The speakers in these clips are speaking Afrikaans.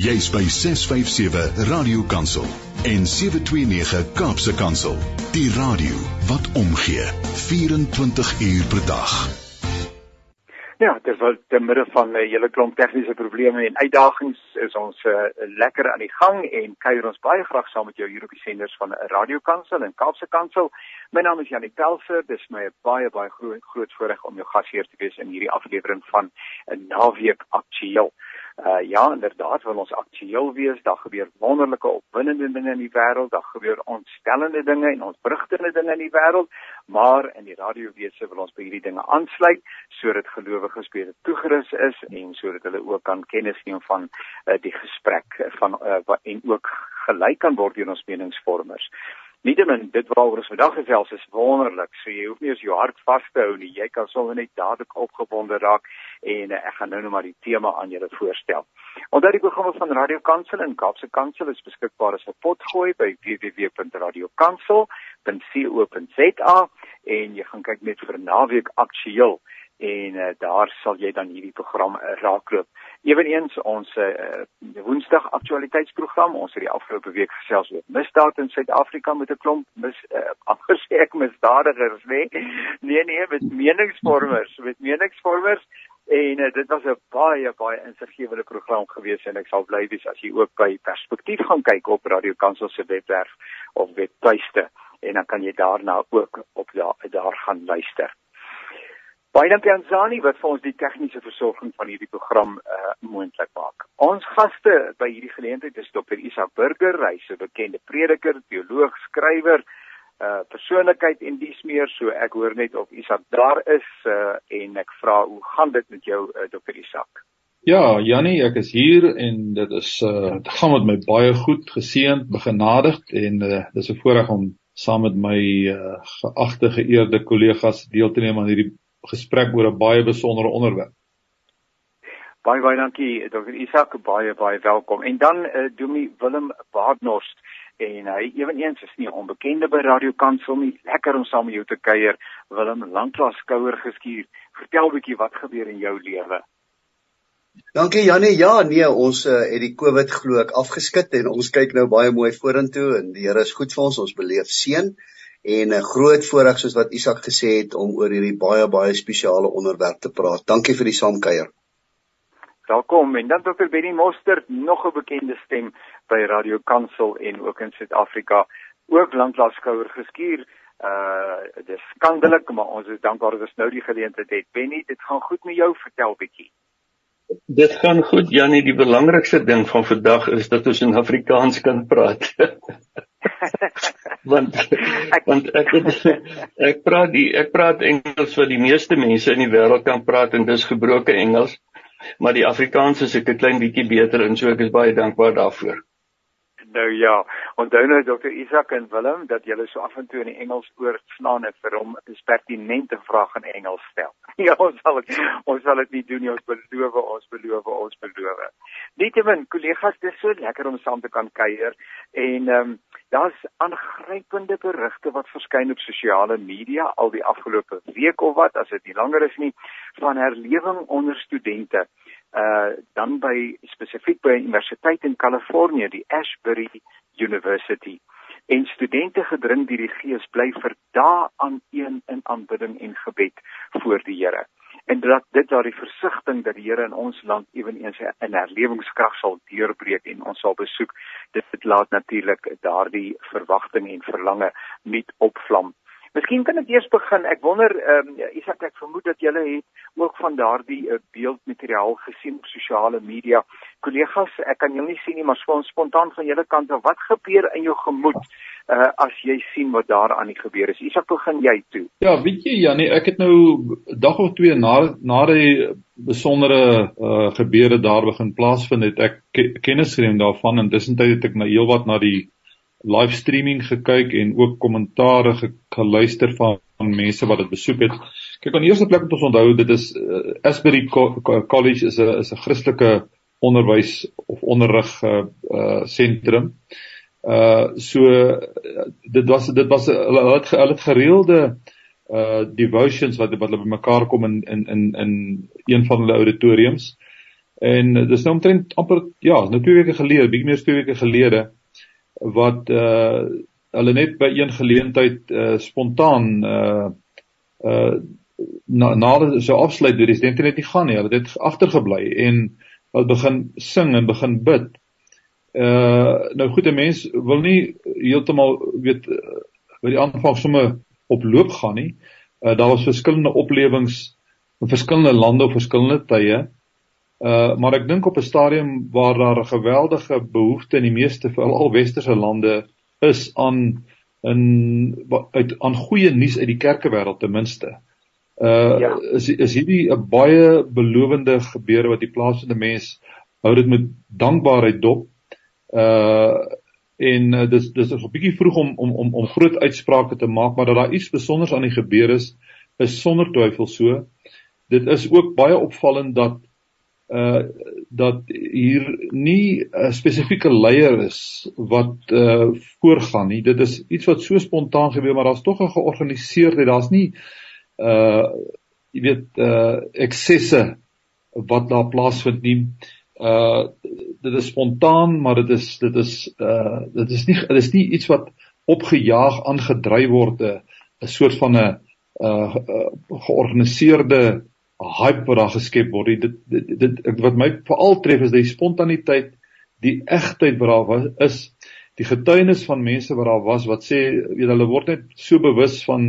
Jy's by 657 Radio Kansel en 729 Kaapse Kansel. Die radio wat omgee 24 uur per dag. Ja, terwyl te midde van 'n uh, hele klomp tegniese probleme en uitdagings is ons uh, lekker aan die gang en kuier ons baie graag saam met jou hier op die senders van Radio Kansel en Kaapse Kansel. My naam is Janie Pelser. Dis my baie baie groot groot voorreg om jou gasheer te wees in hierdie aflewering van 'n naweek aktueel. Ja, inderdaad, wil ons aktueel wees. Daar gebeur wonderlike opwindende dinge in die wêreld, daar gebeur ontstellende dinge en ontbrugtende dinge in die wêreld, maar in die radiowese wil ons by hierdie dinge aansluit sodat gelowiges beter toegerus is en sodat hulle ook kan kennis neem van uh, die gesprek van uh, en ook gelyk kan word deur ons meningsvormers. Nietemin dit waaroor ons vandag gesels is wonderlik. So jy hoef nie eens jou hart vas te hou nie. Jy kan sommer net dadelik opgewonde raak en uh, ek gaan nou net maar die tema aan julle voorstel. Onder die programme van Radio Kansel en Kaapse Kansel is beskikbaar as 'n potgooi by www.radiokansel.co.za en jy gaan kyk net vir naweek aktueel en uh, daar sal jy dan hierdie program uh, raakloop. Eweneens ons uh, Woensdag aktualiteitsprogram, ons het die afgelope week gesels oor misdaad in Suid-Afrika met 'n klomp mis afgesê uh, ek misdadigers, nê? Nee? nee nee, met meningsvormers, met meningsvormers en uh, dit was 'n baie baie insiggewende program gewees en ek sal bly wees as jy ook by perspektief gaan kyk op Radio Kansel se webwerf of webtuiste en dan kan jy daarna ook op daar, daar gaan luister. Baie dankie aan Zani wat vir ons die tegniese versorging van hierdie program uh, moontlik maak. Ons gaste by hierdie geleentheid is Dr. Isak Burger, hy's 'n bekende prediker, teoloog, skrywer, uh persoonlikheid en dies meer. So ek hoor net of Isak daar is uh en ek vra hoe gaan dit met jou uh, Dr. Isak? Ja, Jannie, ek is hier en dit is uh dit gaan met my baie goed, geseënd, begenadigd en uh dis 'n voorreg om saam met my uh geagte geëerde kollegas deel te neem aan hierdie gesprek oor 'n baie besondere onderwerp. Baie baie dankie Dr. Isak, baie baie welkom. En dan uh, my Willem Baardnost en hy ewenigs is nie 'n onbekende by Radio Kansel nie. Lekker om saam met jou te kuier. Willem, lanklaas skouer geskuur. Vertel 'n bietjie wat gebeur in jou lewe. Dankie Janie. Ja, nee, ons uh, het die COVID glo ek afgeskit en ons kyk nou baie mooi vorentoe en die Here is goed vir ons. Ons beleef seën en 'n groot voorreg soos wat Isak gesê het om oor hierdie baie baie spesiale onderwerp te praat. Dankie vir die saamkuier. Welkom en dan Dr. Benny Mostert, nog 'n bekende stem by Radio Kansel en ook in Suid-Afrika, ook lanklaas skouer geskuur. Uh dis skandelik, maar ons is dankbaar dat ons nou die geleentheid het. Benny, dit gaan goed met jou, vertel bietjie. Dit gaan goed, Janie. Die belangrikste ding van vandag is dat ons in Afrikaans kan praat. want want ek ek praat die ek praat Engels wat die meeste mense in die wêreld kan praat en dis gebroke Engels maar die Afrikaans is ek 'n klein bietjie beter en so ek is baie dankbaar daarvoor. Nou ja, onthou nou Dr. Isak en Willem dat julle so af en toe in die Engels oorslaan en vir hom 'n pertinente vraag in Engels stel. Ja, ons sal het, ons sal dit nie doen nie. Ons beloof, ons beloof, ons beloof. Nietemin, kollegas, dit is so lekker om saam te kan kuier en ehm um, daar's aangrypende berigte wat verskyn op sosiale media al die afgelope week of wat, as dit nie langer is nie, van herlewing onder studente uh dan by spesifiek by universiteit in Kalifornië, die Ashbury University. En studente gedring deur die Gees bly vir dae aan een in aanbidding en gebed voor die Here. En dat dit daar die versigtiging dat die Here in ons land ewenigs 'n herlewingskrag sal deurbreek en ons sal besoek, dit laat natuurlik daardie verwagting en verlange nie opvlam Miskien kan ek eers begin. Ek wonder ehm um, Isak ek vermoed dat julle het ook van daardie uh, beeldmateriaal gesien op sosiale media. Kollegas, ek kan julle nie sien nie, maar spontaan van julle kant af, wat gebeur in jou gemoed uh, as jy sien wat daar aan die gebeur is? Isak, begin jy toe. Ja, weet jy Janie, ek het nou dag of twee na na die besondere uh, gebeure daar begin plaasvind het ek kennis geneem daarvan en tussentyd het ek na heelwat na die live streaming gekyk en ook kommentare geluister van, van mense wat dit besoek het. Kyk aan die eerste plek moet ons onthou dit is uh, Asbury College is 'n is 'n Christelike onderwys of onderrig uh sentrum. Uh so dit was dit was hulle het hulle het gereelde uh devotions wat wat hulle bymekaar kom in in in in een van hulle auditoriums. En dis nou omtrent amper ja, nou 2 weke gelede, bietjie meer as 2 weke gelede wat uh hulle net by een geleentheid uh spontaan uh uh na na so afsluit die residente net nie gaan nie. Hulle het net agtergebly en hulle begin sing en begin bid. Uh nou goed, 'n mens wil nie heeltemal weet by die aanvang sommer op loop gaan nie. Uh daar was verskillende oplewings in verskillende lande op verskillende tye. Uh maar ek dink op 'n stadium waar daar 'n geweldige behoefte in die meeste veral westerse lande is aan in uit aan goeie nuus uit die kerkewêreld ten minste. Uh ja. is is hierdie 'n baie belowende gebeure wat die plaatsende mens hou dit met dankbaarheid dop. Uh en uh, dis dis is 'n bietjie vroeg om om om om groot uitsprake te maak, maar dat daar iets spesiaals aan die gebeur is, is sonder twyfel so. Dit is ook baie opvallend dat uh dat hier nie 'n spesifieke leier is wat uh voorgaan nie. Dit is iets wat so spontaan gebeur, maar daar's tog 'n georganiseerde, daar's nie uh jy weet uh eksesse wat daar plaasvind nie. Uh dit is spontaan, maar dit is dit is uh dit is nie dit is nie iets wat opgejaag aangedryf word 'n soort van 'n uh, uh georganiseerde hype wat daar geskep word. Dit dit, dit dit wat my veral tref is die spontaniteit, die egtheid wat daar was is die getuienis van mense wat daar was wat sê weet hulle word net so bewus van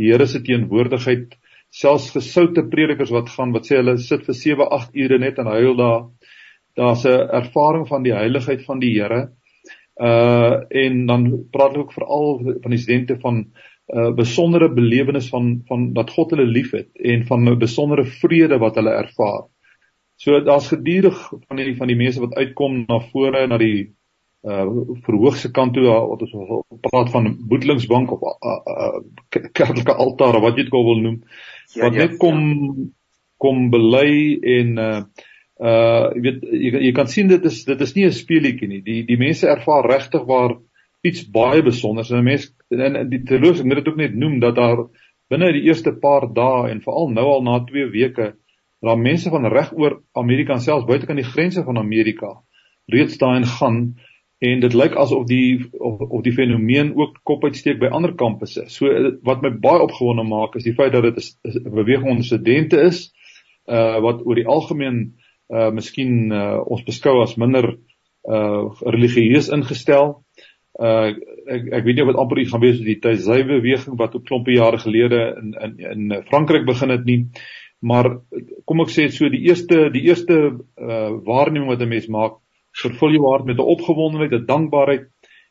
die Here se teenwoordigheid selfs gesoute predikers wat gaan wat sê hulle sit vir 7 8 ure net en huil daar daar's 'n ervaring van die heiligheid van die Here. Uh en dan praat hulle ook veral van die studente van 'n uh, besondere belewenis van van dat God hulle liefhet en van 'n besondere vrede wat hulle ervaar. So daar's gedurig van die van die mense wat uitkom na vore na die uh verhoogse kant toe wat ons praat van boetelingsbank of uh, uh, kerklike altaar of wat jy dit wil noem ja, wat ja, net kom ja. kom bely en uh uh jy weet jy, jy kan sien dit is dit is nie 'n speelietjie nie. Die die mense ervaar regtig waar iets baie besonders en 'n mens en die teoloog het dit ook net noem dat daar binne die eerste paar dae en veral nou al na 2 weke daar mense van reg oor Amerika en selfs buite kan die grense van Amerika reeds daarin gaan en dit lyk asof die of, of die fenomeen ook kop uitsteek by ander kampusse. So wat my baie opgewonde maak is die feit dat dit 'n beweging onder studente is uh wat oor die algemeen uh miskien uh ons beskou as minder uh religieus ingestel. Uh ek ek weet nie wat amper gaan wees met die Taizai beweging wat 'n klompie jare gelede in in in Frankryk begin het nie. Maar kom ek sê so die eerste die eerste uh waarneming wat 'n mens maak, vervul jou hart met 'n opgewondenheid, 'n dankbaarheid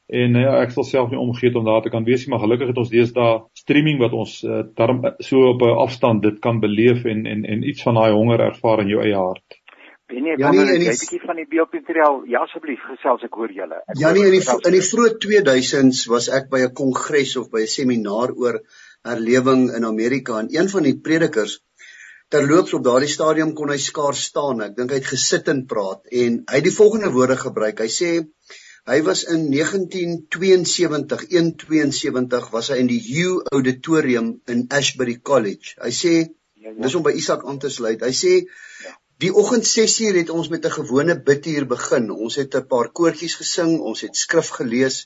en ja, ek sal self nie omgee om daar te kan wees nie, maar gelukkig het ons deesdae streaming wat ons uh, darm so op 'n afstand dit kan beleef en en en iets van daai honger ervaar in jou eie hart. Janie, ja, nee, net 'n bietjie van die beeldmateriaal. Ja, asseblief, gesels ek hoor julle. Ja, nee, in die in die vroeë 2000s was ek by 'n kongres of by 'n seminar oor herlewing in Amerika en een van die predikers terloops op daardie stadium kon hy skaars staan. Ek dink hy het gesit en praat en hy het die volgende woorde gebruik. Hy sê hy was in 1972, 172 was hy in die Hugh Auditorium in Ashbury College. Hy sê ja, ja. dis om by Isak aan te sluit. Hy sê ja. Die oggend 6uur het ons met 'n gewone biduur begin. Ons het 'n paar koortjies gesing, ons het skrif gelees,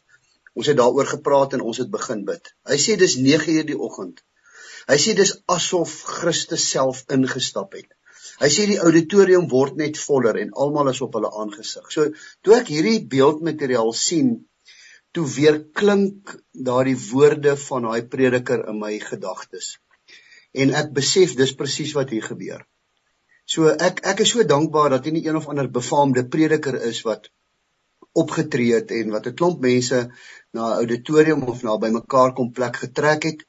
ons het daaroor gepraat en ons het begin bid. Hy sê dis 9uur die oggend. Hy sê dis asof Christus self ingestap het. Hy sê die auditorium word net voller en almal is op hulle aangesig. So toe ek hierdie beeldmateriaal sien, toe weer klink daardie woorde van daai prediker in my gedagtes. En ek besef dis presies wat hier gebeur. So ek ek is so dankbaar dat hy nie een of ander befaamde prediker is wat opgetree het en wat 'n klomp mense na 'n auditorium of na by mekaar kom plek getrek het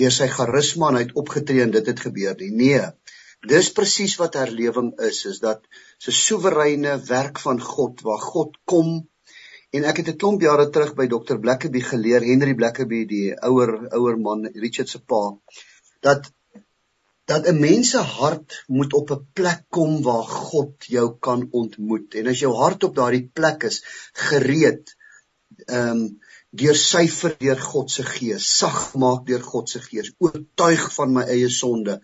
deur sy charisma en hy het opgetree en dit het gebeur nie. Nee. Dis presies wat herlewing is, is dat 'n soewereine werk van God waar God kom en ek het 'n klomp jare terug by Dr. Blackaby geleer, Henry Blackaby, die ouer ouer man, Richard se pa, dat dat 'n mens se hart moet op 'n plek kom waar God jou kan ontmoet. En as jou hart op daardie plek is, gereed ehm um, deur syfer deur God se gees, sag maak deur God se gees, oortuig van my eie sonde,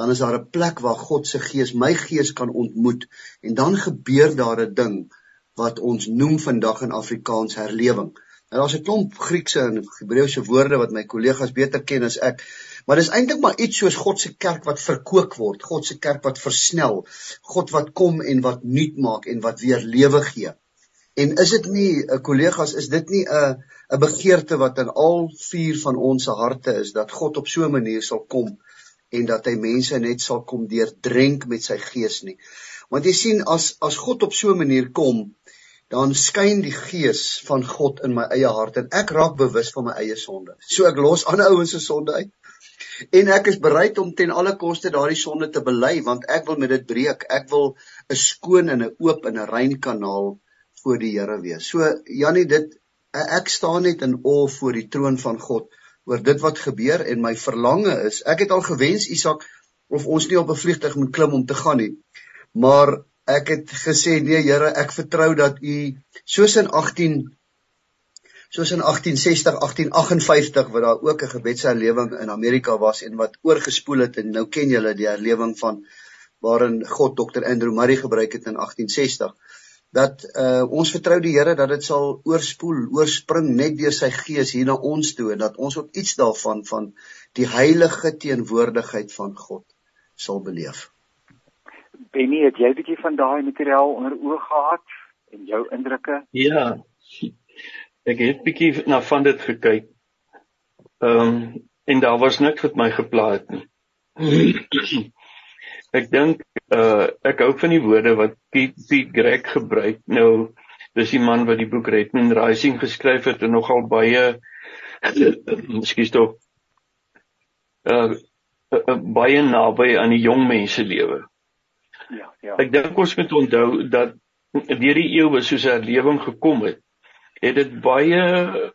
dan is daar 'n plek waar God se gees my gees kan ontmoet en dan gebeur daar 'n ding wat ons noem vandag in Afrikaans herlewing. Nou daar's 'n klomp Griekse en Hebreëse woorde wat my kollegas beter ken as ek, maar dis eintlik maar iets soos God se kerk wat verkoop word, God se kerk wat versnel, God wat kom en wat nuut maak en wat weer lewe gee. En is dit nie 'n eh, kollegas, is dit nie 'n 'n begeerte wat in al vier van ons se harte is dat God op so 'n manier sal kom en dat hy mense net sal kom deurdrenk met sy gees nie. Want jy sien as as God op so 'n manier kom, dan skyn die gees van God in my eie hart en ek raak bewus van my eie sonde. So ek los ander ouens se sonde uit. En ek is bereid om ten alle koste daardie sonde te bely want ek wil met dit breek. Ek wil 'n skoon en 'n oop en 'n rein kanaal voor die Here wees. So Jannie, dit ek staan net in awe voor die troon van God oor dit wat gebeur en my verlange is, ek het al gewens Isak of ons nie op 'n vliegtuig moet klim om te gaan nie. Maar ek het gesê nee Here, ek vertrou dat U soos in 18 soos in 1860, 1858 wat daar ook 'n gebedserlewing in Amerika was en wat oorgespoel het en nou ken julle die herlewing van waarin God Dr. Andrew Murray gebruik het in 1860 dat uh, ons vertrou die Here dat dit sal oorspoel, oorspring net deur sy gees hier na ons toe en dat ons ook iets daarvan van die heilige teenwoordigheid van God sal beleef. Benny, het jy 'n bietjie van daai materiaal onder oog gehad en jou indrukke? Ja. Ek het bietjie na van dit gekyk. Ehm um, en daar was niks wat my gepla het nie. ek dink uh ek hou van die woorde wat Pete Greg gebruik. Nou dis die man wat die boek Redman Rising geskryf het en nogal baie ekskuus tog uh, uh baie naby aan die jong mense lewe. Ja, ja. Ek dink ons moet onthou dat deur die eeue soos 'n herlewing gekom het, het dit baie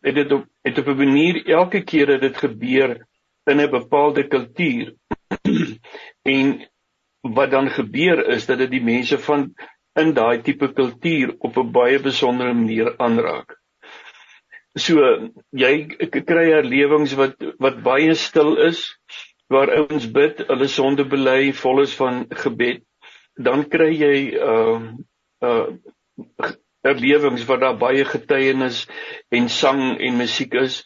het dit op het op 'n manier elke keer dat dit gebeur in 'n bepaalde kultuur en wat dan gebeur is dat dit die mense van in daai tipe kultuur op 'n baie besondere manier aanraak. So jy kry herlewings wat wat baie stil is waar ouens bid, hulle sonde bely, vol is van gebed dan kry jy uh uh erlewings wat daar baie getuienis en sang en musiek is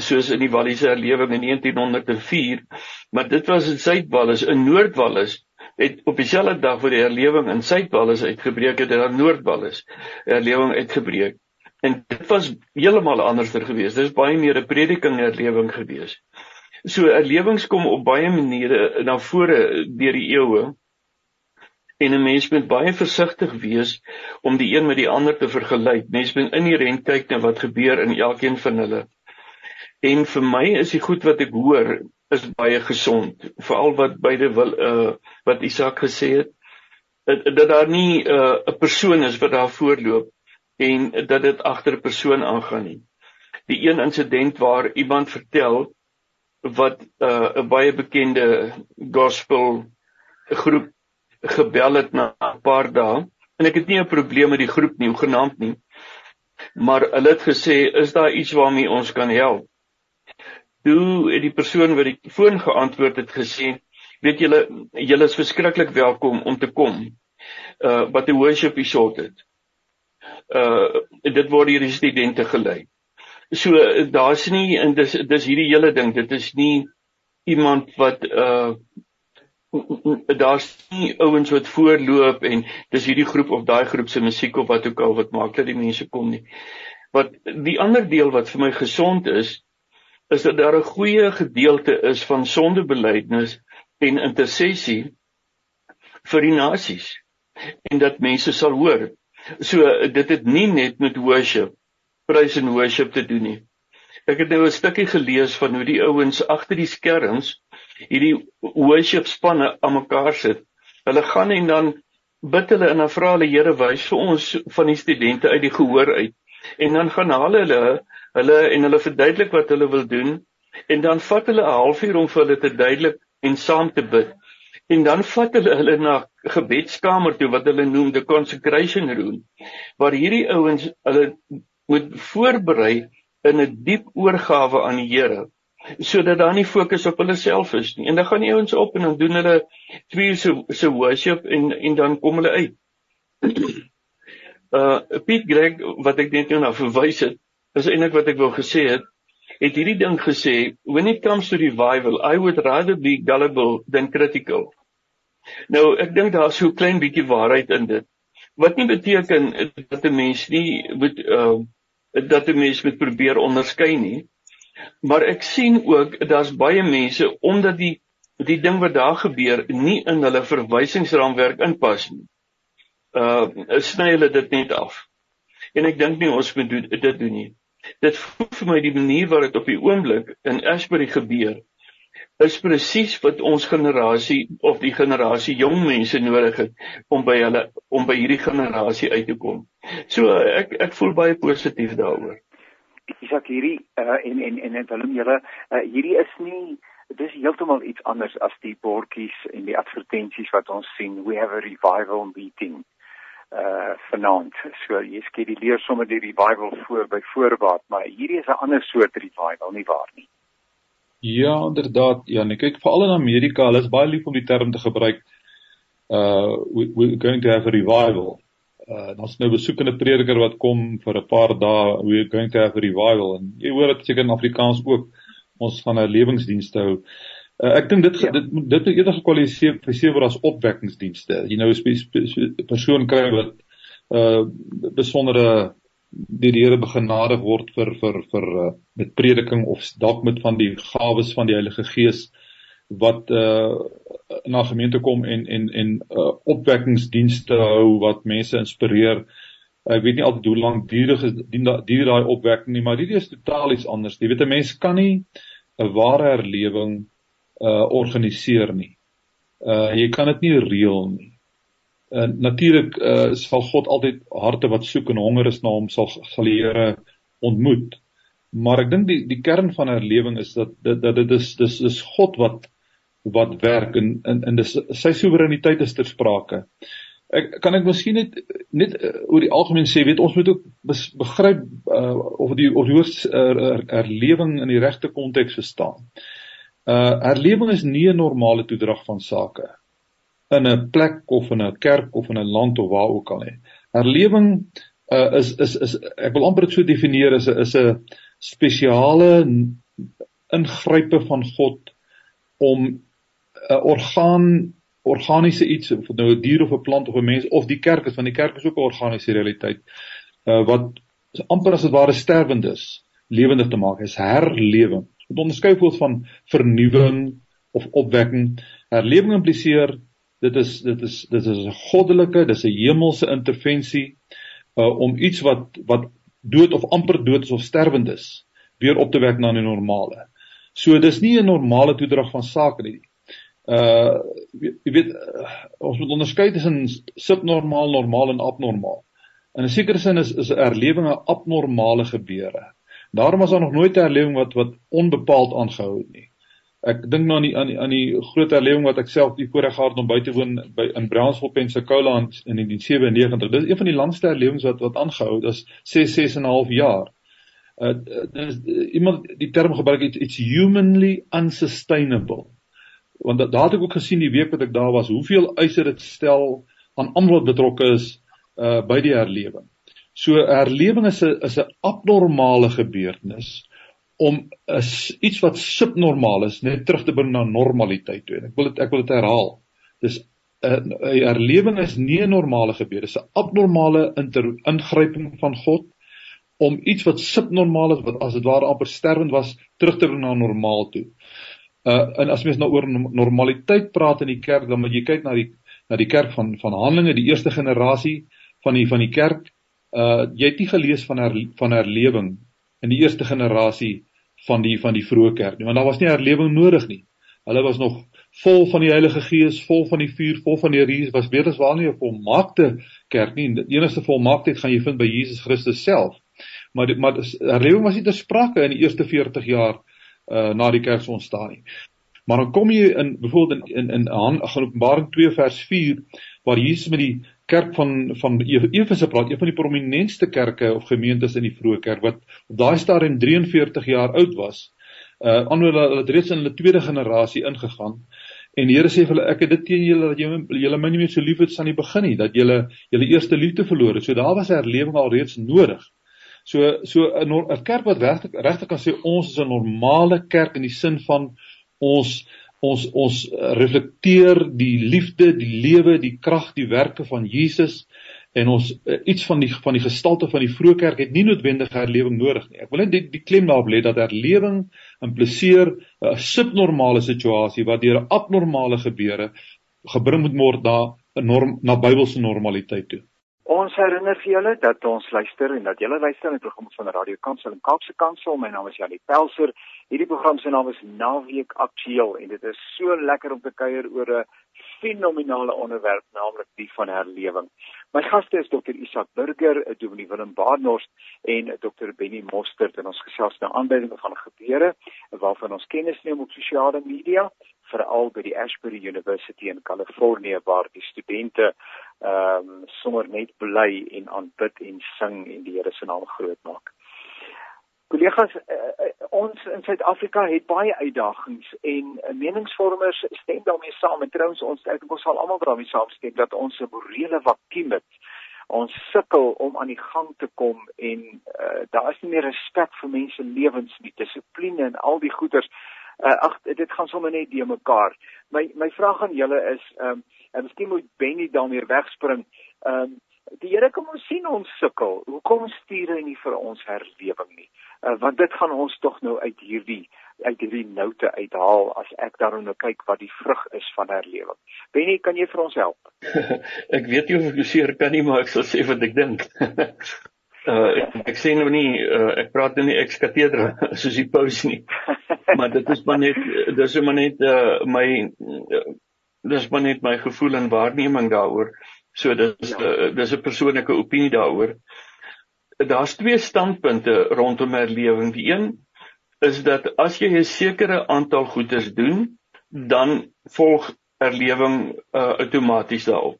soos in die Walliese erlewing in 1904 maar dit was in Suidwallis in Noordwallis het op dieselfde dag voor die erlewing in Suidwallis uitgebreek het en in Noordwallis erlewing uitgebreek. En dit was heeltemal anderster geweest. Dis baie meer 'n prediking erlewing geweest. So erlewings kom op baie maniere na vore deur die eeue en 'n mens moet baie versigtig wees om die een met die ander te vergelyk. Mens moet inherënt kyk na wat gebeur in elkeen van hulle. En vir my is die goed wat ek hoor is baie gesond, veral wat beide wil uh wat Isak gesê het dat, dat daar nie 'n uh, persoon is wat daar voorloop en dat dit agter 'n persoon aangaan nie. Die een insident waar iemand vertel wat 'n uh, baie bekende gospel groep gebel het na 'n paar dae en ek het nie 'n probleem met die groep nie, hoegenaamd nie. Maar hulle het gesê, "Is daar iets waarmee ons kan help?" Toe het die persoon wat die foon geantwoord het gesê, "Weet julle, julle is verskriklik welkom om te kom." Uh wat die worship resort het. Uh dit word hier die studente gelei. So daar's nie en dis dis hierdie hele ding, dit is nie iemand wat uh daar's nie ouens wat voorloop en dis hierdie groep of daai groep se musiek of wat ook al wat maak dat die mense kom nie. Wat die ander deel wat vir my gesond is is dat daar 'n goeie gedeelte is van sondebelydenis en intersessie vir die nasies en dat mense sal hoor. So dit het nie net met worship, praise and worship te doen nie. Ek het nou 'n stukkie gelees van hoe die ouens agter die skerms hierdie worship spanne aan mekaar sit. Hulle gaan en dan bid hulle en dan vra hulle Here wys vir ons van die studente uit die gehoor uit. En dan gaan hulle hulle hulle en hulle verduidelik wat hulle wil doen en dan vat hulle 'n halfuur om vir hulle te duidelik en saam te bid. En dan vat hulle hulle na gebedskamer toe wat hulle noem the consecration room waar hierdie ouens hulle moet voorberei in 'n diep oorgawe aan die Here sodat daar nie fokus op hulle self is nie. En dan gaan die ouens op en dan doen hulle twee se se worship en en dan kom hulle uit. uh Piet Greg wat ek net nou na verwys het, is eintlik wat ek wou gesê het, het hierdie ding gesê, when it comes to revival, I would rather be gullible than critical. Nou, ek dink daar's so 'n klein bietjie waarheid in dit. Wat nie beteken dat 'n mens nie moet uh dat 'n mens moet probeer onderskei nie. Maar ek sien ook daar's baie mense omdat die die ding wat daar gebeur nie in hulle verwysingsraamwerk inpas nie. Uh sny hulle dit net af. En ek dink nie ons moet doen, dit doen nie. Dit voel vir my die manier wat dit op die oomblik in Ashbury gebeur is presies wat ons generasie of die generasie jong mense nodig het om by hulle om by hierdie generasie uit te kom. So ek ek voel baie positief daaroor. Isak hierdie uh, en en en en Willem julle uh, hierdie is nie dis heeltemal iets anders as die bordjies en die advertensies wat ons sien. We have a revival meeting uh vanaand. So jy skei die leer sommer die revival voor by voorbaat maar hierdie is 'n ander soort revival nie waar nie? Ja inderdaad ja nee kyk veral in Amerika hulle is baie lief om die term te gebruik uh we, we're going to have a revival uh daar's nou besoekende prediker wat kom vir 'n paar dae we're going to have a revival en jy hoor dit seker in Afrikaans ook ons gaan 'n lewingsdienste hou. Uh, ek dink dit ja. dit dit moet eerder gekwalifiseer word as opwekkingsdienste. Jy nou 'n persoon kry wat uh besondere die Here begenadig word vir vir vir uh, met prediking of dalk met van die gawes van die Heilige Gees wat uh na gemeente kom en en en uh, opwekkingsdienste hou wat mense inspireer. Ek weet nie altyd hoe lank duur duur daai opwekking nie, maar hierdie is totaal iets anders. Jy weet 'n mens kan nie 'n ware herlewing uh organiseer nie. Uh jy kan dit nie reël nie. Uh natuurlik uh sal God altyd harte wat soek en honger is na hom sal sal die Here ontmoet. Maar ek dink die die kern van herlewing is dat dat dit is dis is God wat wat werk en in in dis sy soewereiniteit is ter sprake. Ek kan ek miskien net net uh, oor die algemeen sê weet ons moet ook begryp uh, of die of die uh, herlewing in die regte konteks verstaan. Uh herlewing is nie 'n normale toedrag van sake in 'n plek of in 'n kerk of in 'n land of waar ook al nie. Herlewing uh is is is ek wil amper dit so definieer as 'n is 'n spesiale ingrype van God om 'n orgaan organiese iets of nou 'n dier of 'n plant of 'n mens of die kerk is want die kerk is ook 'n organiese realiteit uh, wat amper as dit ware sterwend is lewendig te maak. Is herlewing dit onderskei word van vernuwing of opwekking. Herlewing impliseer dit is dit is dit is 'n goddelike dis 'n hemelse intervensie uh, om iets wat wat dood of amper dood is of sterwend is weer op te wek na 'n normale. So dis nie 'n normale toedrag van sake nie uh jy weet uh, ons moet onderskei tussen subnormaal, normaal en abnormaal. In 'n sekere sin is is erlewing 'n abnormale gebeure. Daarom was daar nog nooit 'n erlewing wat wat onbepaald aangehou het nie. Ek dink nou aan die aan die aan die groot erlewing wat ek self die voorreg gehad om by te woon by in Brownsville, Pensacola in 1997. Dit is een van die langste erlewings wat wat aangehou het, dis 6 6 en 'n half jaar. Uh dis uh, iemand die term gebruik iets it's humanly unsustainable want daar het ek ook gesien die week wat ek daar was hoeveel eise dit stel aan almal wat betrokke is uh by die herlewing. So herlewing is 'n is 'n abnormale gebeurtenis om is iets wat subnormaal is net terug te bring na normaliteit toe. En ek wil dit ek wil dit herhaal. Dis 'n uh, herlewing is nie 'n normale gebeure, dis 'n abnormale ingryping van God om iets wat subnormaal is wat as dit ware amper sterwend was terug te bring na normaal toe. Uh en as mens nou oor normaliteit praat in die kerk, dan moet jy kyk na die na die kerk van van Handelinge, die eerste generasie van die van die kerk. Uh jy het nie gelees van her, van herlewing in die eerste generasie van die van die vroeë kerk nie, want daar was nie herlewing nodig nie. Hulle was nog vol van die Heilige Gees, vol van die vuur, vol van die Here, was beter as waar nie 'n volmaakte kerk nie. Die enigste volmaaktheid gaan jy vind by Jesus Christus self. Maar die, maar herlewing was nie ter sprake in die eerste 40 jaar uh, na die kerk se ontstaan nie. Maar dan kom jy in byvoorbeeld in in in Openbaring 2 vers 4 waar Jesus met die kerk van van Efese praat, een van die prominentste kerke of gemeentes in die vroeë kerk wat op daai stadium 43 jaar oud was. Uh anders hulle het reeds in hulle tweede generasie ingegaan. En die Here sê vir hulle ek het dit teen julle dat julle julle my nie meer so lief het aan die begin nie, dat julle julle eerste liefde verloor het. So daar was 'n herlewing alreeds nodig. So so 'n 'n kerk wat regtig regtig kan sê ons is 'n normale kerk in die sin van ons ons ons eh, reflekteer die liefde, die lewe, die krag, die werke van Jesus en ons uh, iets van die van die gestalte van die vroeë kerk het nie noodwendig herlewing nodig nie. Ek wil net die, die klem daarop lê dat herlewing impliseer 'n subnormale situasie wat deur 'n abnormale gebeure gebring moet word na 'n norm na Bybelse normaliteit toe. Ons herinner vir julle dat ons luister en dat julle luister na die program van Radio Kansel en Kaapse Kansel. My naam is Janie Pelser. Hierdie program se naam is Naweek Aktueel en dit is so lekker om te kuier oor 'n fenominale onderwerp, naamlik die van herlewing. My gaste is Dr. Isak Burger, Dominee Willem Baarnors en Dr. Benny Mostert en ons gesels nou aanleiding van gebeure waarvan ons kennis neem op sosiale media veral by die Ashbury University in Kalifornië waar die studente ehm um, sommer net bly en aanbid en sing en die Here se naam groot maak. Kollegas, uh, ons in Suid-Afrika het baie uitdagings en uh, meningsvormers stem daarmee saam en trouens ons ek dink ons sal almal daarmee saamstem dat ons 'n morele vakuum het. Ons sukkel om aan die gang te kom en uh, daar is nie meer respek vir mense lewens nie, dissipline en al die goeders. Uh, ag dit gaan sommer net die mekaar. My my vraag aan julle is ehm um, en miskien moet Benny dan weer wegspring. Ehm um, die Here kom ons sien ons sukkel. Hoekom stuur hy nie vir ons herlewing nie? Uh, want dit gaan ons tog nou uit hierdie uit hierdie noute uithaal as ek daarom nou kyk wat die vrug is van herlewing. Benny, kan jy vir ons help? ek weet nie of ek seker kan nie, maar ek sal sê wat ek dink. uh ek, ek sê nou nie uh, ek praat nou nie ex katedra soos die paus nie. maar dit is maar net dis maar net uh, my uh, dis maar net my gevoel en waarneming daaroor. So dis ja. uh, dis 'n persoonlike opinie daaroor. Daar's twee standpunte rondom herlewing. Die een is dat as jy 'n sekere aantal goedes doen, dan volg herlewing uh, outomaties daarop.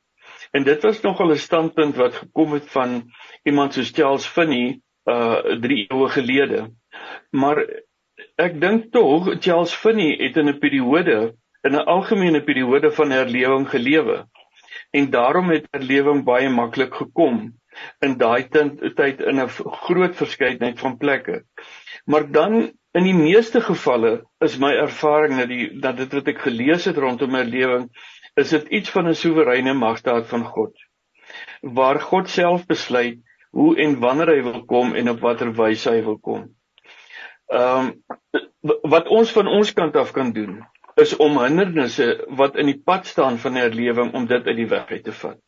En dit was nogal 'n standpunt wat gekom het van iemand soos Charles Finney uh 3 eeue gelede. Maar ek dink tog Charles Finney het in 'n periode in 'n algemene periode van herlewing gelewe. En daarom het herlewing baie maklik gekom in daai tyd in 'n groot verskeidenheid van plekke. Maar dan in die meeste gevalle is my ervaring dat die dat dit wat ek gelees het rondom herlewing is dit iets van 'n soewereine magstaat van God. Waar God self besluit hoe en wanneer hy wil kom en op watter wyse hy wil kom. Ehm um, wat ons van ons kant af kan doen is om hindernisse wat in die pad staan van herlewing om dit uit die weg uit te vat.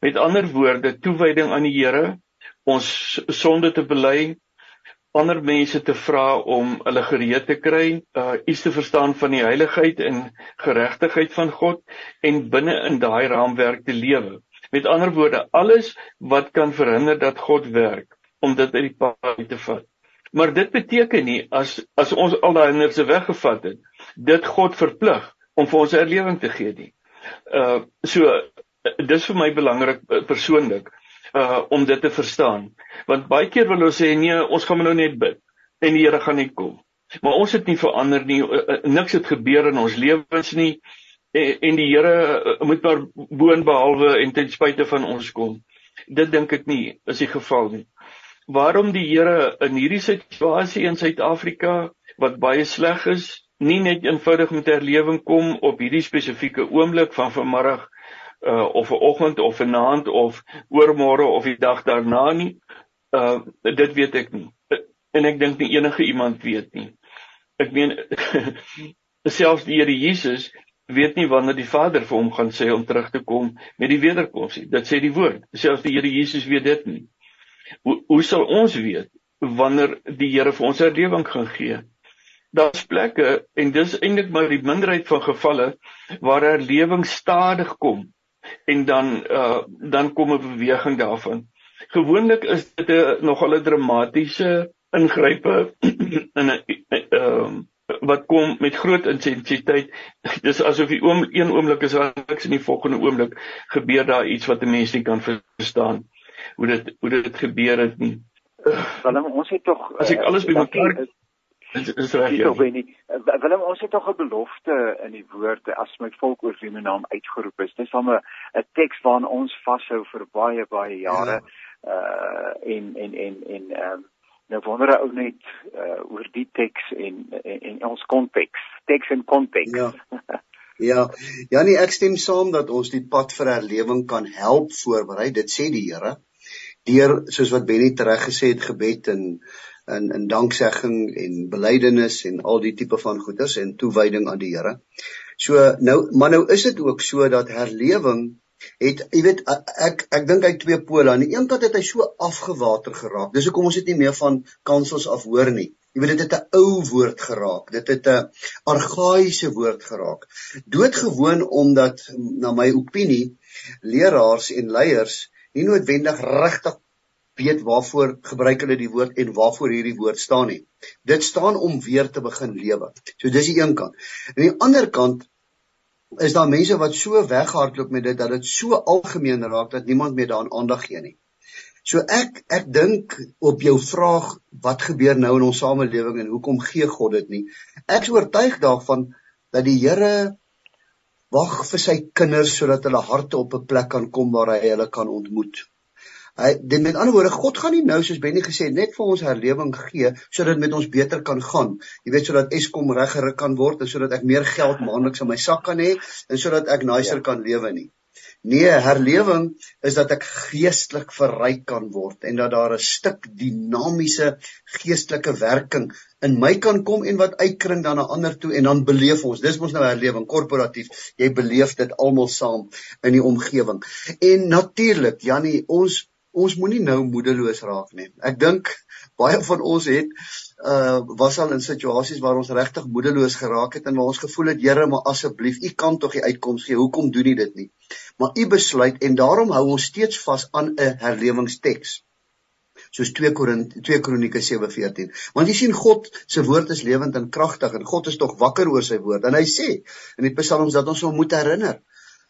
Met ander woorde, toewyding aan die Here, ons sonde te bely, ander mense te vra om hulle gereed te kry, uh iets te verstaan van die heiligheid en geregtigheid van God en binne in daai raamwerk te lewe. Met ander woorde, alles wat kan verhinder dat God werk om dit uit die pad uit te vat. Maar dit beteken nie as as ons al daai hindernisse weggevat het, dit God verplig om vir ons herlewing te gee nie. Uh so dis vir my belangrik uh, persoonlik uh om dit te verstaan. Want baie keer wil ons sê nee, ons gaan nou net bid en die Here gaan net kom. Maar ons het nie verander nie. Uh, uh, niks het gebeur in ons lewens nie en, die Here moet maar boonbehalwe en ten spyte van ons kom. Dit dink ek nie is die geval nie waarom die Here in hierdie situasie in Suid-Afrika wat baie sleg is, nie net eenvoudig met herlewing kom op hierdie spesifieke oomblik van vanmiddag uh of 'n oggend of 'n aand of oormôre of die dag daarna nie. Uh dit weet ek nie. En ek dink nie enige iemand weet nie. Ek meen selfs die Here Jesus weet nie wanneer die Vader vir hom gaan sê om terug te kom met die wederkoms nie. Dit sê die woord. Selfs die Here Jesus weet dit nie. Hoe hoe sal ons weet wanneer die Here vir ons herlewing gaan gee? Daar's plekke en dis eintlik maar die minderheid van gevalle waar herlewing stadig kom en dan uh dan kom 'n beweging daarvan. Gewoonlik is dit 'n nogal 'n dramatiese ingrype in 'n ehm wat kom met groot intensiteit. Dis asof die oom een oomblik is daar niks en die volgende oomblik gebeur daar iets wat 'n mens nie kan verstaan hoe dit hoe dit gebeur het nie. Willem, ons het tog as ek alles bymekaar Dit is reg. Ja. Willem, ons het tog 'n belofte in die woord as my volk oor wie my naam uitgeroep is. Dis dan 'n 'n teks waaraan ons vashou vir baie baie jare. Ja. Uh en en en en ehm um, nou wonder ek ook net uh oor die teks en en ons konteks. Teks en konteks. Ja. Ja, ja nee, ek stem saam dat ons die pad vir herlewing kan help voorberei. Dit sê die Here. Deur soos wat Benny reg gesê het, gebed en in in danksegging en belydenis en al die tipe van goeders en toewyding aan die Here. So nou maar nou is dit ook so dat herlewing het jy weet ek ek dink hy twee pole aan die een kant het hy so afgewater geraak. Dis hoekom ons dit nie meer van kansels af hoor nie. Jy weet dit het 'n ou woord geraak. Dit het 'n argaïese woord geraak. Doodgewoon omdat na my opinie leraars en leiers nie noodwendig regtig weet waarvoor gebruik hulle die woord en waarvoor hierdie woord staan nie. Dit staan om weer te begin lewe. So dis die een kant. Aan die ander kant is daar mense wat so weghardloop met dit dat dit so algemeen raak dat niemand meer daaraan aandag gee nie. So ek ek dink op jou vraag wat gebeur nou in ons samelewing en hoekom gee God dit nie? Ek is oortuig daarvan dat die Here wag vir sy kinders sodat hulle harte op 'n plek kan kom waar hy hulle kan ontmoet. Hy dit met ander woorde God gaan nie nou soos Benny gesê net vir ons herlewing gee sodat met ons beter kan gaan. Jy weet sodat Eskom reggerig kan word en sodat ek meer geld maandeliks in my sak kan hê en sodat ek nicer ja. kan lewe nie. Nee, herlewing is dat ek geestelik verryk kan word en dat daar 'n stuk dinamiese geestelike werking in my kan kom en wat uitkring dan na ander toe en dan beleef ons. Dis mos nou herlewing korporatief. Jy beleef dit almal saam in die omgewing. En natuurlik, Jannie, ons ons moenie nou moedeloos raak nie. Ek dink baie van ons het uh was al in situasies waar ons regtig moedeloos geraak het en waar ons gevoel het Here, maar asseblief, U kan tog die uitkoms gee. Hoekom doen U dit nie? Maar U besluit en daarom hou ons steeds vas aan 'n herlewingsteks. Soos 2 Korinte 2 Kronieke 7:14. Want jy sien God se woord is lewend en kragtig en God is tog wakker oor sy woord. En hy sê in die Psalms dat ons hom moet herinner.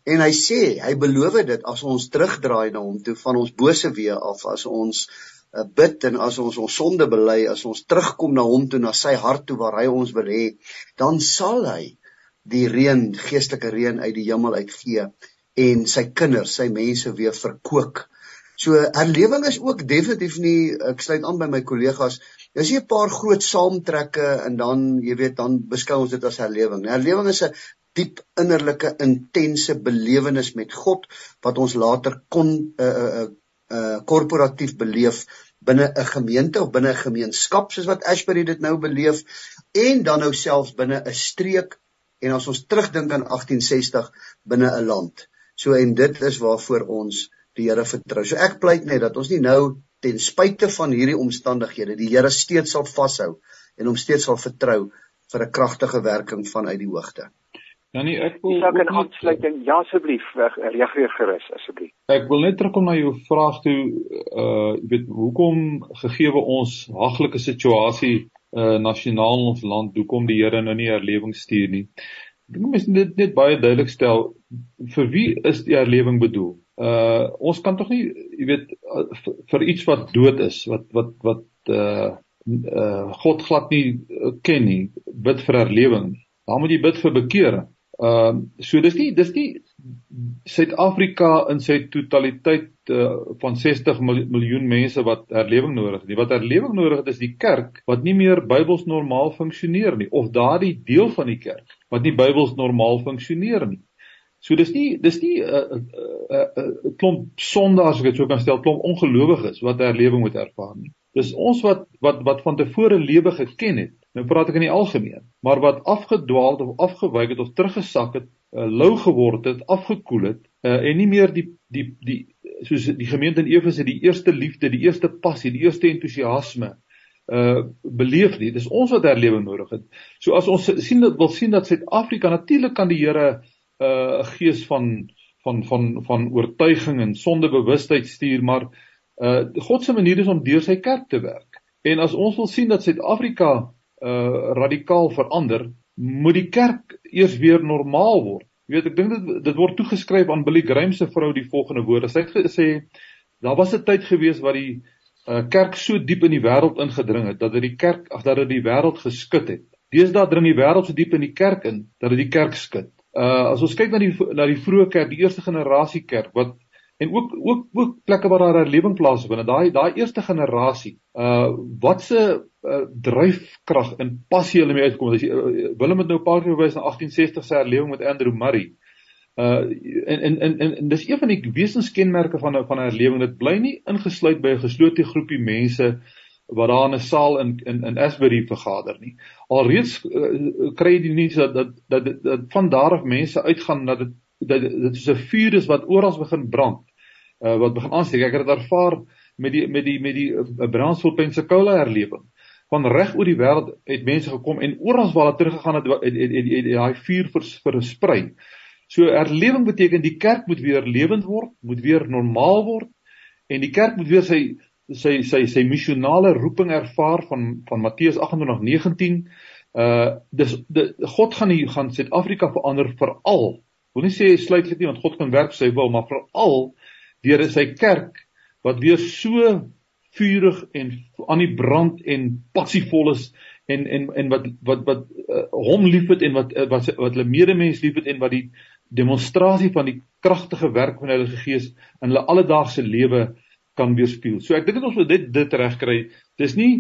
En hy sê, hy beloof dit as ons terugdraai na hom toe van ons bose weë af, as ons uh, bid en as ons ons sonde bely, as ons terugkom na hom toe na sy hart toe waar hy ons wil hê, dan sal hy die reën, geestelike reën uit die hemel uitgee en sy kinders, sy mense weer verkoop. So herlewing is ook definitief nie ek sluit aan by my kollegas. Dis nie 'n paar groot saamtrekke en dan jy weet dan beskou ons dit as herlewing. Herlewing is 'n diep innerlike intense belewenis met God wat ons later kon 'n uh, 'n uh, uh, korporatief beleef binne 'n gemeente of binne 'n gemeenskap soos wat Ashbury dit nou beleef en dan nou selfs binne 'n streek en as ons terugdink aan 1860 binne 'n land. So en dit is waarvoor ons die Here vertrou. So ek pleit net dat ons nie nou ten spyte van hierdie omstandighede die Here steeds sal vashou en hom steeds sal vertrou vir 'n kragtige werking vanuit die hoogte. Janie, ek wil Ek kan aansluiting. Ja asseblief, reageer gerus asseblief. Ek wil net terugkom na jou vraag toe uh jy weet hoekom gegeewe ons haglike situasie uh nasionaal in ons land, hoekom die Here nou nie herlewing stuur nie. Ek dink mens net net baie duidelik stel vir wie is die herlewing bedoel? Uh ons kan tog nie jy weet uh, vir iets wat dood is, wat wat wat uh uh God glad nie ken nie, bid vir herlewing. Dan moet jy bid vir bekering. Ehm uh, so dis nie dis nie Suid-Afrika in sy totaliteit uh, van 60 miljoen mense wat herlewing nodig het. Wat herlewing nodig het is die kerk wat nie meer Bybels normaal funksioneer nie of daardie deel van die kerk wat nie Bybels normaal funksioneer nie. So dis nie dis nie 'n uh, 'n uh, uh, uh, klomp sondaars ek het so kan stel klomp ongelowiges wat herlewing moet ervaar nie. Dis ons wat wat wat van tevore lewe geken het Nou praat ek in die algemeen, maar wat afgedwaal of afgewyk het of teruggesak het, uh, lou geword het, afgekoel het uh, en nie meer die die die soos die gemeente in Efese die eerste liefde, die eerste passie, die eerste entoesiasme uh beleef nie. Dis ons wat herlewing nodig het. So as ons sien dat wil sien dat Suid-Afrika natuurlik kan die Here 'n uh, gees van van van van oortuiging en sondebewustheid stuur, maar uh God se manier is om deur sy kerk te werk. En as ons wil sien dat Suid-Afrika uh radikaal verander, moet die kerk eers weer normaal word. Jy weet, ek dink dit dit word toegeskryf aan Billy Graham se vrou die volgende woorde. Sy het gesê daar was 'n tyd gewees wat die uh, kerk so diep in die wêreld ingedring het dat dit die kerk ag dat dit die wêreld geskit het. Deesdae dring die wêreld so diep in die kerk in dat dit die kerk skud. Uh as ons kyk na die na die vroeë kerk, die eerste generasie kerk wat en ook ook ook plekke waar daar herlewing plaasvind. Daai daai eerste generasie, uh wat se uh, dryfkrag en passie hulle mee uitkom. As jy uh, Willem het nou 'n paar keer verwys na 1860 se herlewing met Andrew Murray. Uh en en en en, dis een van die wesenskenmerke van 'n van 'n herlewing. Dit bly nie ingesluit by 'n geslote groepie mense wat daar in 'n saal in in in Asbury vergader nie. Alreeds uh, kry jy die nuus dat dat dat, dat, dat van daar af mense uitgaan dat dit dat dit is 'n vuur is wat oral begin brand. Uh wat begin aansteek. Ek het dit ervaar met die met die met die uh, Brownsville Pensacola herlewing. Van reg oor die wêreld het mense gekom en oral waar hulle teruggegaan het het het daai vuur versprei. Vers, So herlewing beteken die kerk moet weer lewend word, moet weer normaal word en die kerk moet weer sy sy sy sy missionale roeping ervaar van van Matteus 28:19. Uh dis die, God gaan hier gaan Suid-Afrika verander veral. Wil nie sê sluitlik nie want God kan werk sy wil, maar veral deur sy kerk wat weer so vurig en aan die brand en passievol is en en en wat wat wat uh, hom liefhet en wat uh, wat wat hulle medemens liefhet en wat die demonstrasie van die kragtige werk van die Heilige Gees in hulle alledaagse lewe kan weerspieël. So ek dink dit ons moet dit dit regkry. Dis nie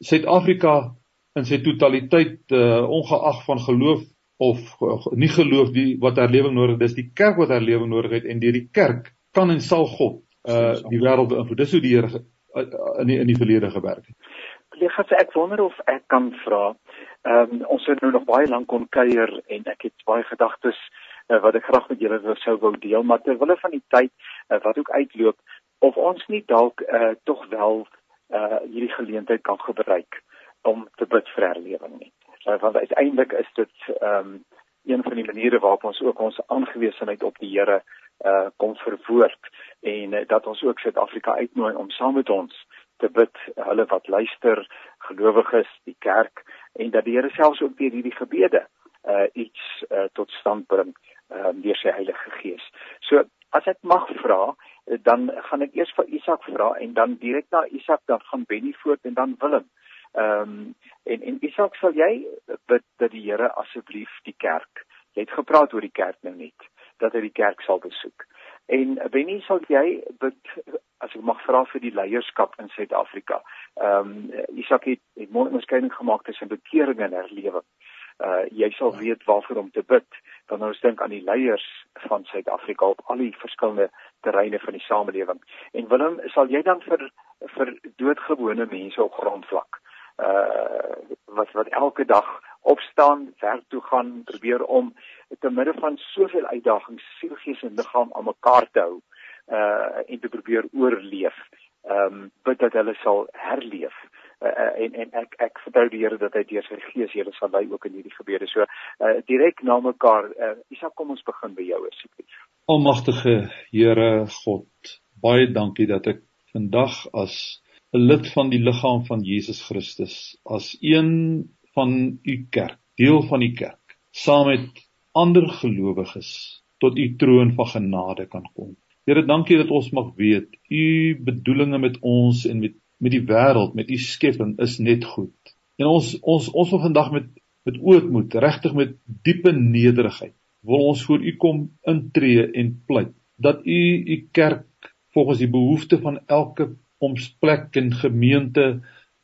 Suid-Afrika in sy totaliteit uh, ongeag van geloof of uh, nie geloof die wat herlewing nodig het. Dis die kerk wat herlewing nodig het en deur die kerk kan en sal God uh, die wêreld beïnvloed. Dis hoe die Here uh, in die, in die verlede gewerk het. Kollegas, ek wonder of ek kan vra. Ehm um, ons het nou nog baie lank kon kuier en ek het baie gedagtes uh, wat ek graag met julle sou wou deel, maar terwyl hulle van die tyd uh, wat ook uitloop, of ons nie dalk uh, tog wel uh, hierdie geleentheid kan gebruik om te bid vir herlewing nie. Uh, want uiteindelik is dit ehm um, een van die maniere waarop ons ook ons aangewesenheid op die Here uh kom verwoord en uh, dat ons ook Suid-Afrika uitnooi om saam met ons te bid, hulle wat luister, gelowiges, die kerk en dat die Here selfs ook deur hierdie gebede uh iets uh, tot stand bring um, deur sy Heilige Gees. So as ek mag vra, eh, dan gaan ek eers vir Isak vra en dan direk na Isak dan gaan Benny voort en dan Willem. Ehm um, en en Isak sal jy bid dat die Here asseblief die kerk. Jy het gepraat oor die kerk nou net dat hy die kerk sal besoek. En Benny sal jy bid as ek mag vra vir die leierskap in Suid-Afrika. Ehm um, Isak het 'n mooi onderskeiding gemaak tussen bekering en herlewing uh jy sal weet waarvoor om te bid wanneer ons dink aan die leiers van Suid-Afrika op al die verskillende terreine van die samelewing. En Willem, sal jy dan vir vir doodgewone mense op grondvlak uh wat wat elke dag opstaan, werk toe gaan, probeer om te midde van soveel uitdagings siel, gees en liggaam aan mekaar te hou uh en te probeer oorleef. Ehm um, bid dat hulle sal herleef uh, en en ek ek vertrou die Here dat hy deur sy gees julle sal lei ook in hierdie gebede. So uh, direk na mekaar. Uh, Isak, kom ons begin by jou asseblief. Almagtige Here God, baie dankie dat ek vandag as 'n lid van die liggaam van Jesus Christus, as een van u kerk, deel van u kerk, saam met ander gelowiges tot u troon van genade kan kom. Here, dankie dat ons mag weet u bedoelings met ons en met met die wêreld, met u skepping is net goed. En ons ons ons wil vandag met met ootmoed, regtig met diepe nederigheid, wil ons voor u kom intree en pleit dat u u kerk volgens die behoefte van elke omsplek en gemeente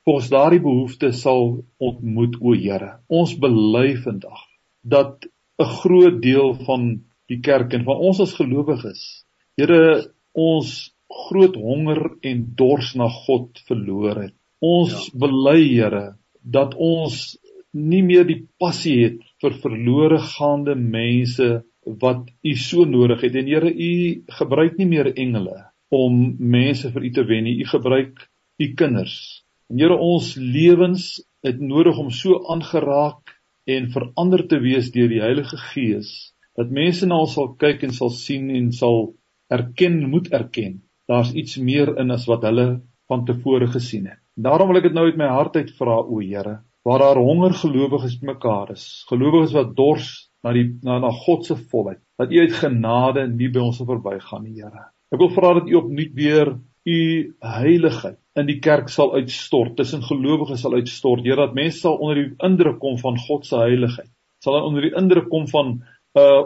volgens daardie behoefte sal ontmoet o Here. Ons bely vandag dat 'n groot deel van die kerk en van ons as gelowiges, Here, ons groot honger en dors na God verloor het. Ons ja. bely, Here, dat ons nie meer die passie het vir verlore gaande mense wat U so nodig het. En Here, U gebruik nie meer engele om mense vir U te wen nie. U gebruik U kinders. En Here, ons lewens het nodig om so aangeraak en verander te wees deur die Heilige Gees dat mense na ons sal kyk en sal sien en sal erken, moet erken daar's iets meer in as wat hulle van tevore gesien het. Daarom wil ek dit nou uit my hart uit vra o Here, waar daar honger gelowiges mekaar is, gelowiges wat dors na die na na God se volheid, dat U uit genade nie by ons verbygaan nie, Here. Ek wil vra dat U opnuut weer u heiligheid in die kerk sal uitstort, tussen gelowiges sal uitstort. Here dat mense sal onder die indruk kom van God se heiligheid. Sal onder die indruk kom van 'n uh,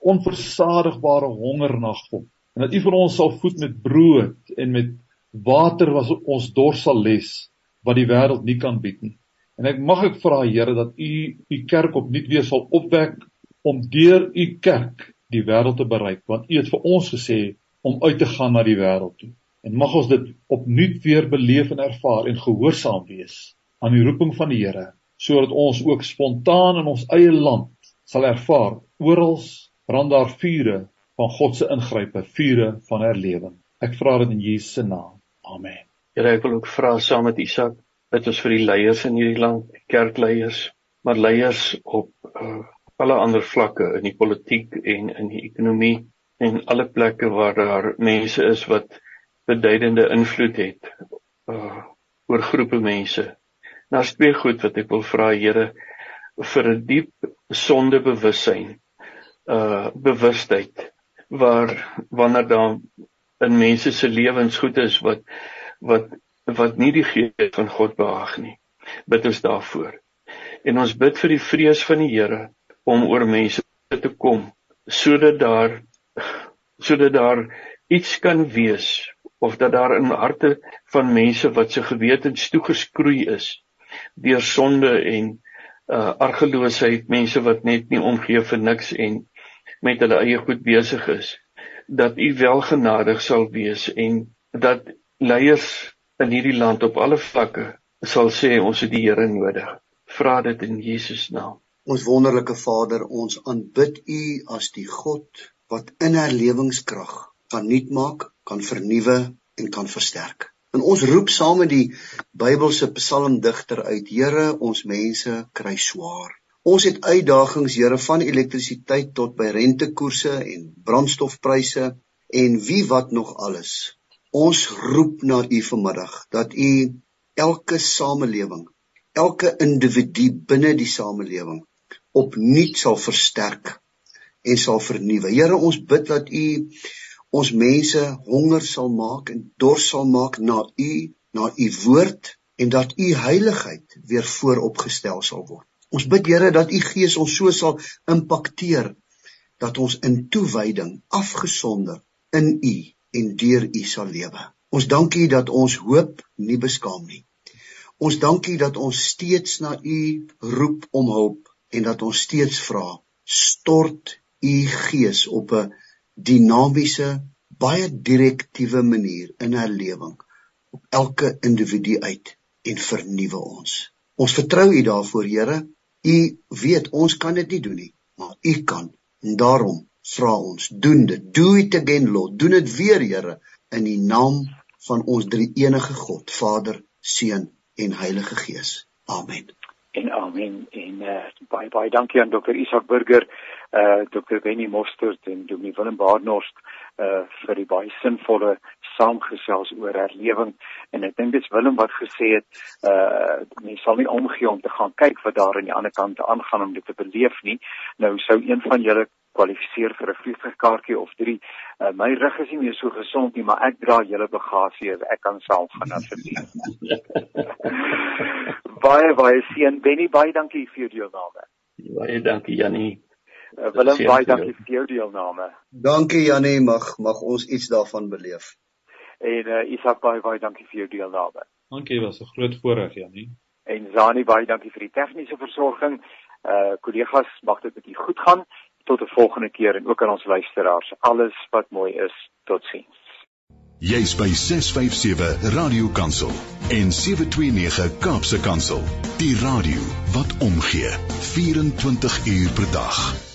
onversadigbare honger na God. En dat u vir ons sal voed met brood en met water wat ons dors sal les wat die wêreld nie kan bied nie. En ek mag ek vra Here dat u u kerk opnuut weer sal opwek om deur u kerk die wêreld te bereik want u het vir ons gesê om uit te gaan na die wêreld toe. En mag ons dit opnuut weer beleef en ervaar en gehoorsaam wees aan die roeping van die Here, sodat ons ook spontaan in ons eie land sal ervaar oral brand daar vure van God se ingrype, vure van herlewing. Ek vra dit in Jesus se naam. Amen. Here, ek wil ook vra saam met Isak dat ons vir die leiers in hierdie land, kerkleiers, maar leiers op uh, alle ander vlakke in die politiek en in die ekonomie en alle plekke waar daar mense is wat beduidende invloed het uh oor groepe mense. Daar's twee goed wat ek wil vra Here vir 'n diep sondebewussyn, uh bewustheid waar wanneer daar in mense se lewens goed is wat wat wat nie die gees van God behaag nie. Bid ons daarvoor. En ons bid vir die vrees van die Here om oor mense te kom sodat daar sodat daar iets kan wees of dat daar in harte van mense wat se gewetens toegeskroei is deur sonde en uh argeloosheid, mense wat net nie omgee vir niks en met hulle eie goed besig is, dat u wel genadig sal wees en dat leiers in hierdie land op alle vlakke sal sê ons het die Here nodig. Vra dit in Jesus naam. Ons wonderlike Vader, ons aanbid U as die God wat in herlewingskrag kan nuut maak, kan vernuwe en kan versterk. En ons roep saam met die Bybelse psalmdigter uit: Here, ons mense kry swaar. Ons het uitdagings, Here, van elektrisiteit tot by rentekoerse en brandstofpryse en wie wat nog alles. Ons roep na U vanmiddag dat U elke samelewing, elke individu binne die samelewing opnuut sal versterk en sal vernuwe. Here, ons bid dat U ons mense honger sal maak en dors sal maak na u na u woord en dat u heiligheid weer vooropgestel sal word. Ons bid Here dat u gees ons so sal impakteer dat ons in toewyding afgesonder in u en deur u sal lewe. Ons dankie dat ons hoop nie beskaam nie. Ons dankie dat ons steeds na u roep om hulp en dat ons steeds vra stort u gees op 'n dinamiese, baie direktiewe manier in haar lewing op elke individu uit en vernuwe ons. Ons vertrou U daarvoor, Here. U weet ons kan dit nie doen nie, maar U kan. En daarom vra ons, doen dit. Do it again, Lord. Doen dit weer, Here, in die naam van ons drie enige God, Vader, Seun en Heilige Gees. Amen. En amen. En uh, baie baie dankie aan Dr. Isak Burger uh Dr. Benny Mostert en Dominee Willem Baarnost uh vir die baie sinvolle saamgesels oor herlewing. En ek dink dit is Willem wat gesê het uh mense sal nie omgee om te gaan kyk wat daar aan die ander kant aangaan om dit te beleef nie. Nou sou een van julle kwalifiseer vir 'n vliegtuigkaartjie of 3 uh, my rug is nie meer so gesond nie maar ek dra julle bagasie ek kan self gaan asseblief. Baie baie seën. Benny baie dankie vir jou deelname baie dankie Jannie Uh, Willem baie dankie vir jou deelname. Dankie Janie, mag mag ons iets daarvan beleef. En uh, Isak baie baie dankie vir jou deelname. Dankie, was 'n groot voorreg Janie. En Zani baie dankie vir die tegniese versorging. Uh kollegas, mag dit met u goed gaan. Tot 'n volgende keer en ook aan ons luisteraars. Alles wat mooi is. Totsiens. Jy's by 657 Radio Kansel en 729 Kaapse Kansel. Die radio wat omgee 24 uur per dag.